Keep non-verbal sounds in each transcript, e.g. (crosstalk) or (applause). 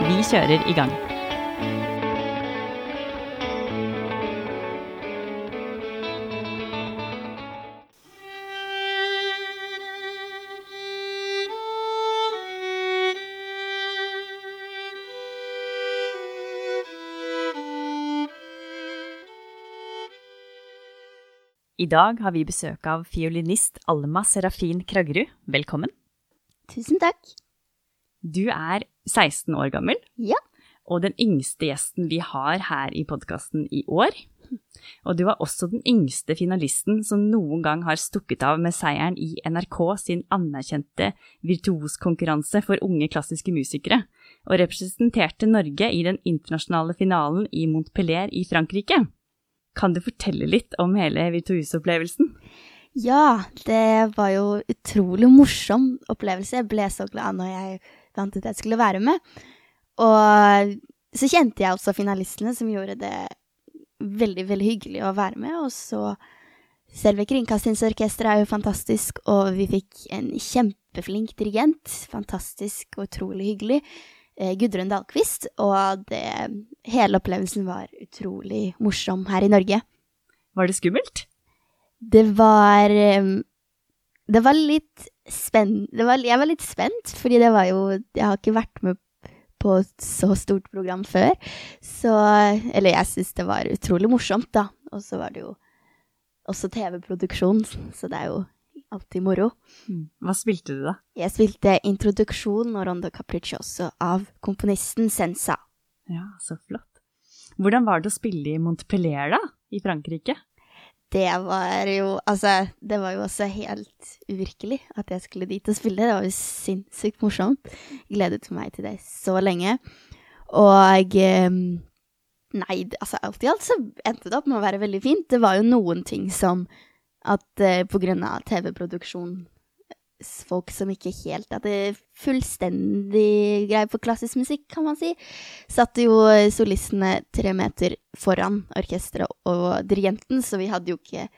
Vi kjører i gang. I dag har vi besøk av fiolinist Alma Serafin Kraggerud. Velkommen. Tusen takk. Du er 16 år gammel, Ja. og den yngste gjesten vi har her i podkasten i år. Og du var også den yngste finalisten som noen gang har stukket av med seieren i NRK sin anerkjente virtuoskonkurranse for unge klassiske musikere, og representerte Norge i den internasjonale finalen i Montpellier i Frankrike. Kan du fortelle litt om hele virtuosopplevelsen? Ja, det var jo utrolig morsom opplevelse. Jeg ble så glad når jeg vant at jeg skulle være med. Og så kjente jeg også finalistene, som gjorde det veldig, veldig hyggelig å være med. Og så Selve Kringkastingsorkesteret er jo fantastisk, og vi fikk en kjempeflink dirigent. Fantastisk og utrolig hyggelig. Eh, Gudrun Dahlqvist. Og det, hele opplevelsen var utrolig morsom her i Norge. Var det skummelt? Det var em, Det var litt spent var, Jeg var litt spent, fordi det var jo Jeg har ikke vært med på et så stort program før. Så Eller jeg syns det var utrolig morsomt, da. Og så var det jo også TV-produksjon, så det er jo alltid moro. Hva spilte du, da? Jeg spilte introduksjon og Rondo Capriccioso av komponisten Sensa. Ja, så flott. Hvordan var det å spille i Montpellier, da? I Frankrike? Det var jo Altså, det var jo også helt uvirkelig at jeg skulle dit og spille. Det var jo sinnssykt morsomt. Gledet meg til det så lenge. Og eh, Nei, altså alt i alt så endte det opp med å være veldig fint. Det var jo noen ting som at eh, på grunn av TV-produksjon s- Folk som ikke helt hadde fullstendig greie på klassisk musikk, kan man si, satte jo eh, solistene tre meter foran orkesteret og dirigenten, så vi hadde jo ikke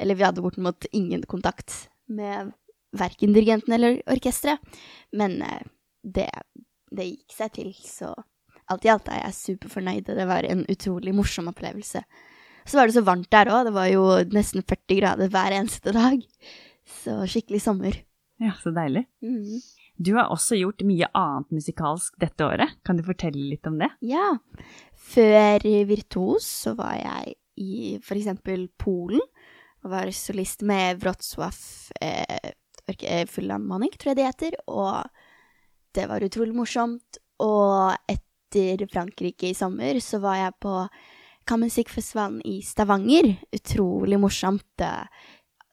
Eller vi hadde bortimot ingen kontakt med verken dirigenten eller orkesteret. Men eh, det, det gikk seg til, så alt i alt er jeg superfornøyd, og det var en utrolig morsom opplevelse. Så var det så varmt der òg, det var jo nesten 40 grader hver eneste dag. Så skikkelig sommer. Ja, så deilig. Mm. Du har også gjort mye annet musikalsk dette året. Kan du fortelle litt om det? Ja. Før Virtuos så var jeg i eksempel Polen og var solist med Wrocław eh, orke- eh, tror jeg det heter, og det var utrolig morsomt. Og etter Frankrike i sommer så var jeg på Kammermusikkfestivalen i Stavanger. Utrolig morsomt.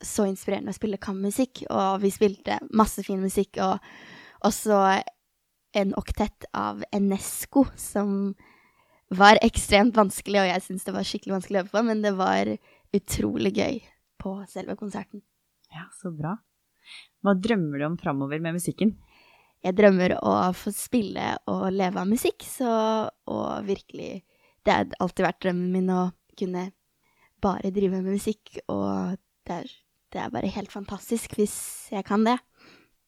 Så inspirerende å spille kammermusikk, og vi spilte masse fin musikk, og også en oktett av Enesco, som var ekstremt vanskelig, og jeg syns det var skikkelig vanskelig å øve på, men det var utrolig gøy på selve konserten. Ja, så bra. Hva drømmer du om framover med musikken? Jeg drømmer å få spille og leve av musikk, så og virkelig Det har alltid vært drømmen min å kunne bare drive med musikk, og det er, det er bare helt fantastisk hvis jeg kan det.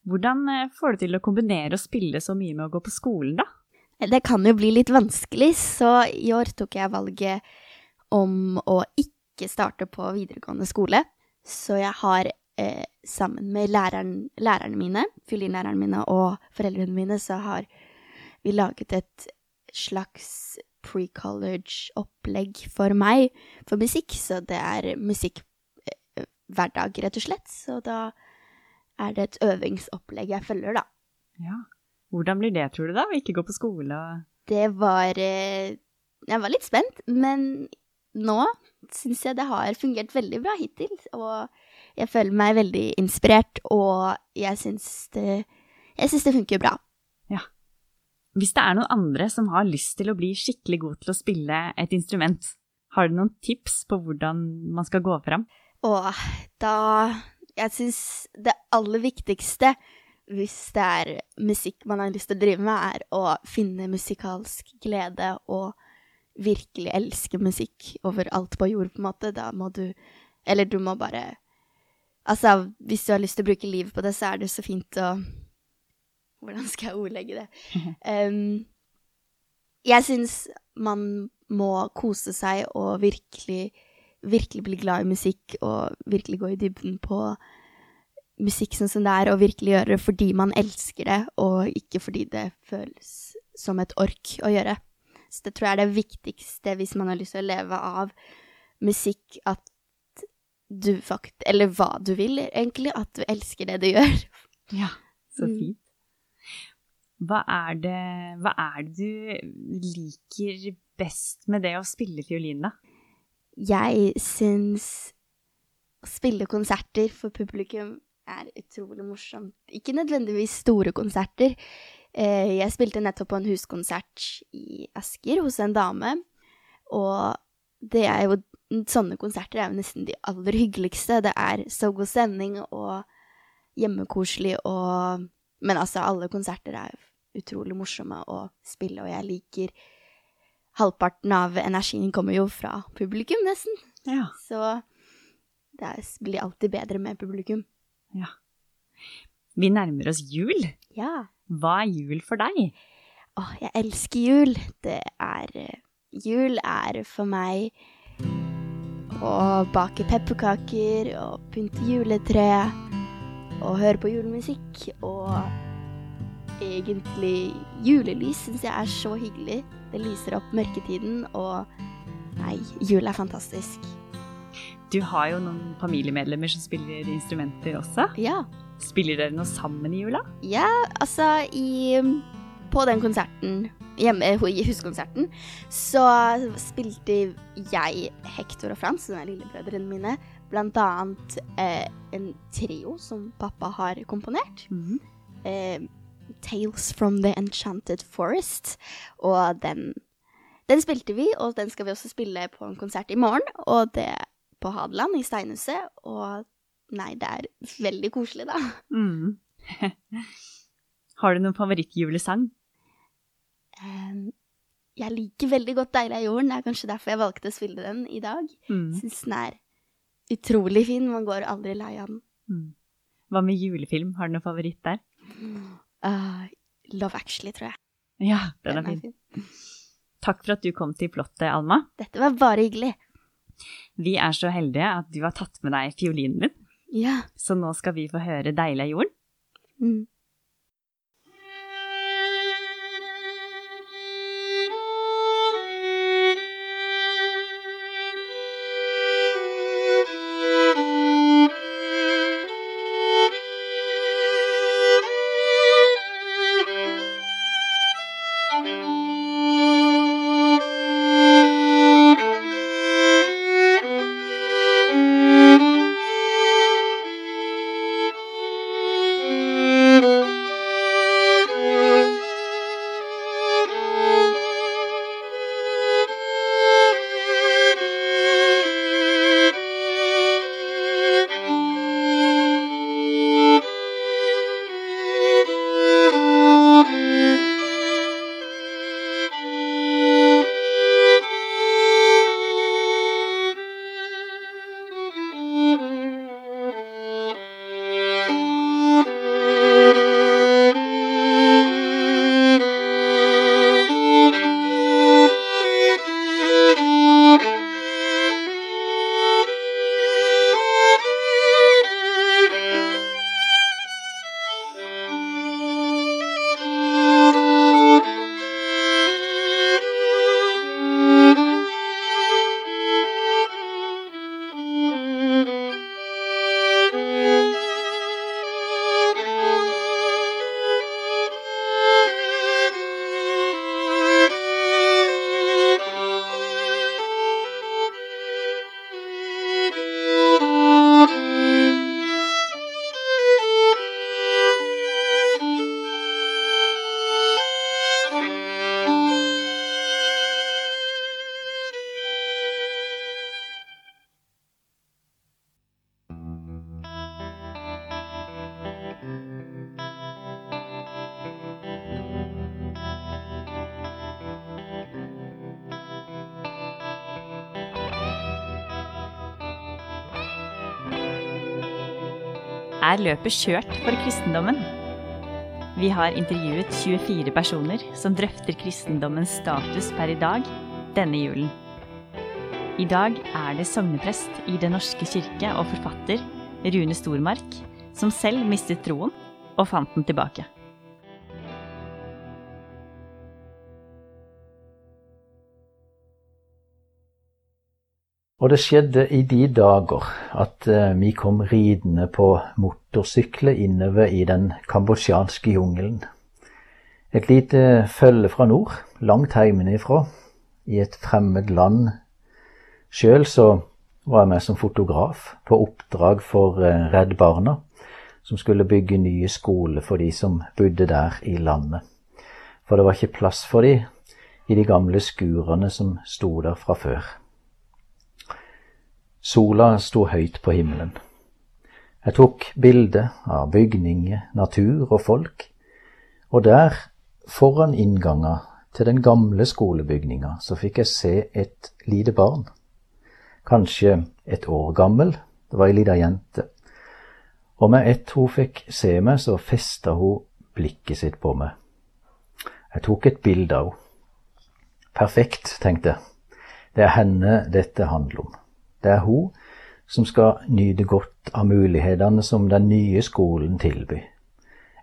Hvordan eh, får du til å kombinere å spille så mye med å gå på skolen, da? Det kan jo bli litt vanskelig, så i år tok jeg valget om å ikke starte på videregående skole. Så jeg har eh, sammen med læreren, lærerne mine, fiolinlærerne mine og foreldrene mine, så har vi laget et slags pre-college-opplegg for meg for musikk. Så det er musikk eh, hver dag, rett og slett. Så da er det et øvingsopplegg jeg følger, da. Ja. Hvordan blir det, tror du, da? Å ikke gå på skole og Det var eh, Jeg var litt spent, men nå syns jeg det har fungert veldig bra hittil. Og jeg føler meg veldig inspirert, og jeg syns det Jeg syns det funker bra. Hvis det er noen andre som har lyst til å bli skikkelig god til å spille et instrument, har du noen tips på hvordan man skal gå fram? Og da Jeg syns det aller viktigste hvis det er musikk man har lyst til å drive med, er å finne musikalsk glede og virkelig elske musikk overalt på jord, på en måte. Da må du Eller du må bare Altså, hvis du har lyst til å bruke livet på det, så er det så fint å Hvordan skal jeg ordlegge det? (laughs) Um, jeg syns man må kose seg og virkelig, virkelig bli glad i musikk og virkelig gå i dybden på musikk sånn som det er, og virkelig gjøre det fordi man elsker det, og ikke fordi det føles som et ork å gjøre. Så det tror jeg er det viktigste hvis man har lyst til å leve av musikk, at du fakt... Eller hva du vil, egentlig. At du elsker det du gjør. Ja, så Mm. fint. Hva er det, hva er det du liker best med det å spille fiolin, da? Jeg syns å spille konserter for publikum er utrolig morsomt. Ikke nødvendigvis store konserter. Eh, Jeg spilte nettopp på en huskonsert i Asker hos en dame, og det er jo Sånne konserter er jo nesten de aller hyggeligste. Det er så god stemning og hjemmekoselig og Men altså, alle konserter er utrolig morsomme å spille, og jeg liker Halvparten av energien kommer jo fra publikum, nesten. Ja. Så det blir alltid bedre med publikum. ja. Vi nærmer oss jul. Ja. Hva er jul for deg? Å, jeg elsker jul. Det er eh, Jul er for meg å bake pepperkaker og pynte juletre og høre på julemusikk og egentlig Julelys syns jeg er så hyggelig. Det lyser opp mørketiden, og nei, jul er fantastisk. Du har jo noen familiemedlemmer som spiller instrumenter også. Ja. Spiller dere noe sammen i jula? Ja, altså i På den konserten, hjemme i huskonserten, så spilte jeg Hector og Frans, som er lillebrødrene mine, blant annet eh, en trio som pappa har komponert. Eh, Tales from the Enchanted Forest. Og den, den spilte vi, og den skal vi også spille på en konsert i morgen. Og det på Hadeland i Steinhuset. Og nei, det er veldig koselig, da. Mm. (laughs) har du noen favorittjulesang? Um, jeg liker veldig godt 'Deilig er jorden'. Det er kanskje derfor jeg valgte å spille den i dag. Mm. Syns den er utrolig fin. Man går aldri lei av den. Mm. Hva med julefilm? Har du noen favoritt der? Uh, Love Actually, tror jeg. Ja, den er fin. Takk for at du kom til Plottet, Alma. Dette var bare hyggelig. Vi er så heldige at du har tatt med deg fiolinen din, Ja. så nå skal vi få høre 'Deilig er jorden'. Mm. Er løpet kjørt for kristendommen. Vi har intervjuet 24 personer som drøfter kristendommens status per i dag denne julen. I dag er det sogneprest i Den norske kirke og forfatter Rune Stormark som selv mistet troen og fant den tilbake. Og det skjedde i de dager at eh, vi kom ridende på motorsykler innover i den kambodsjanske jungelen. Et lite følge fra nord, langt hjemmefra, i et fremmed land. Sjøl så var jeg med som fotograf på oppdrag for eh, Redd Barna, som skulle bygge nye skoler for de som bodde der i landet. For det var ikke plass for de i de gamle skurene som sto der fra før. Sola sto høyt på himmelen. Jeg tok bilde av bygninger, natur og folk, og der, foran inngangen til den gamle skolebygninga, så fikk jeg se et lite barn. Kanskje et år gammel, det var ei lita jente. Og med ett hun fikk se meg, så festa hun blikket sitt på meg. Jeg tok et bilde av henne. Perfekt, tenkte jeg. Det er henne dette handler om. Det er hun som skal nyte godt av mulighetene som den nye skolen tilbyr.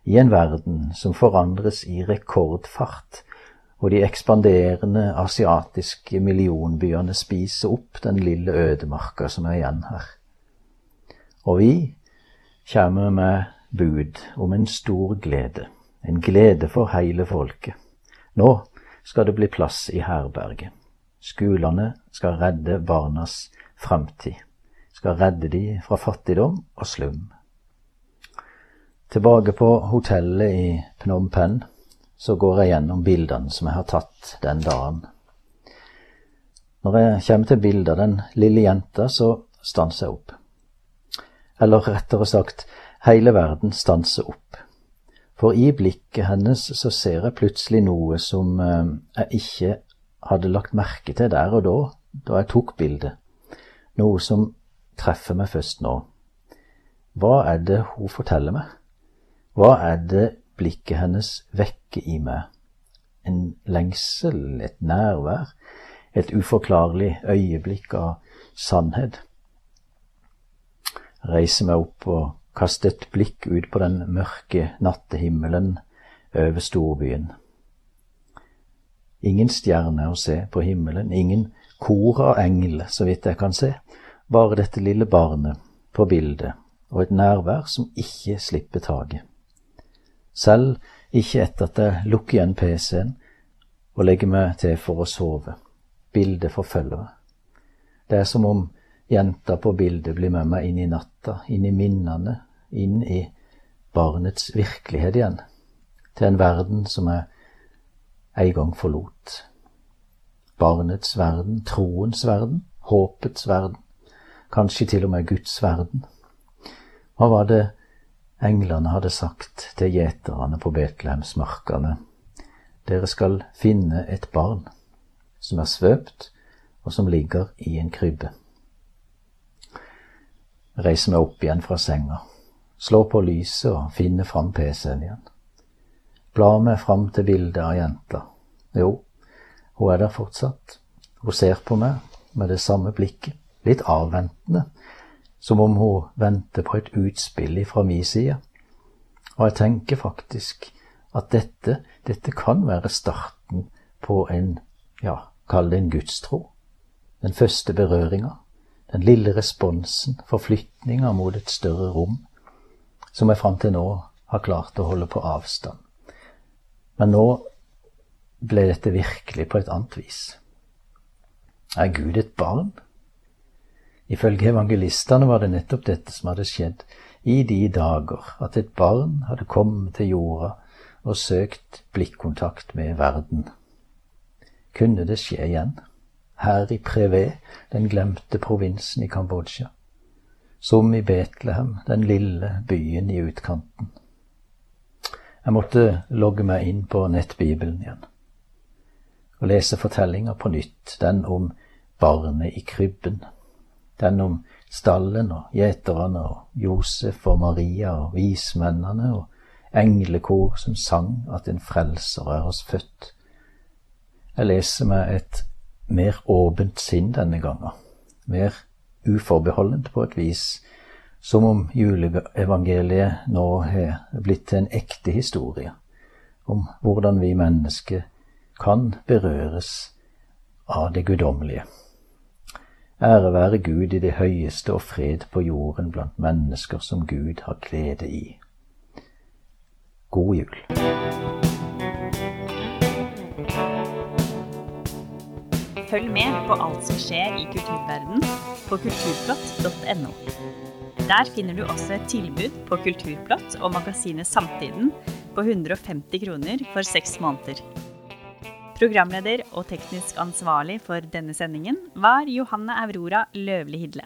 I en verden som forandres i rekordfart, og de ekspanderende asiatiske millionbyene spiser opp den lille ødemarka som er igjen her. Og vi kommer med bud om en stor glede, en glede for hele folket. Nå skal det bli plass i herberget. Skolene skal redde barnas framtid. Skal redde de fra fattigdom og slum. Tilbake på hotellet i Phnom Penh så går jeg gjennom bildene som jeg har tatt den dagen. Når jeg kommer til bildet av den lille jenta, så stanser jeg opp. Eller rettere sagt, hele verden stanser opp. For i blikket hennes så ser jeg plutselig noe som eh, jeg ikke hadde lagt merke til der og da, da jeg tok bildet noe som treffer meg først nå. Hva er det hun forteller meg? Hva er det blikket hennes vekker i meg? En lengsel, et nærvær, et uforklarlig øyeblikk av sannhet. Jeg reiser meg opp og kaster et blikk ut på den mørke nattehimmelen over storbyen. Ingen stjerne å se på himmelen, ingen kor av engel, så vidt jeg kan se, bare dette lille barnet på bildet og et nærvær som ikke slipper taket. Selv ikke etter at jeg lukker igjen PC-en og legger meg til for å sove. Bildet forfølger meg. Det er som om jenta på bildet blir med meg inn i natta, inn i minnene, inn i barnets virkelighet igjen, til en verden som jeg en gang forlot. Barnets verden, troens verden, håpets verden kanskje til og med Guds verden. Hva var det englene hadde sagt til gjeterne på Betlehemsmarkene? Dere skal finne et barn som er svøpt, og som ligger i en krybbe. Reiser meg opp igjen fra senga, slår på lyset og finner fram PC-en igjen. Blar meg fram til bildet av jenta. Jo, hun er der fortsatt. Hun ser på meg med det samme blikket litt avventende, som om hun venter på et utspill fra min side. Og jeg tenker faktisk at dette, dette kan være starten på en, ja, kall det en gudstro. Den første berøringa, den lille responsen, forflytninga mot et større rom, som jeg fram til nå har klart å holde på avstand. Men nå ble dette virkelig på et annet vis. Er Gud et barn? Ifølge evangelistene var det nettopp dette som hadde skjedd i de dager, at et barn hadde kommet til jorda og søkt blikkontakt med verden. Kunne det skje igjen, her i Prevé, den glemte provinsen i Kambodsja, som i Betlehem, den lille byen i utkanten? Jeg måtte logge meg inn på nettbibelen igjen og lese fortellinga på nytt, den om barnet i krybben Den om stallen og gjeterne og Josef og Maria og vismennene og englekor som sang at en frelser er oss født. Jeg leser med et mer åpent sinn denne gangen, mer uforbeholdent på et vis, som om juleevangeliet nå har blitt en ekte historie om hvordan vi mennesker kan berøres av det guddommelige. Ære være Gud i det høyeste og fred på jorden blant mennesker som Gud har glede i. God jul. Følg med på alt som skjer i kulturverden på kulturplott.no. Der finner du også et tilbud på Kulturplott og magasinet Samtiden på 150 kroner for seks måneder. Programleder og teknisk ansvarlig for denne sendingen var Johanne Aurora Løvli Hidle.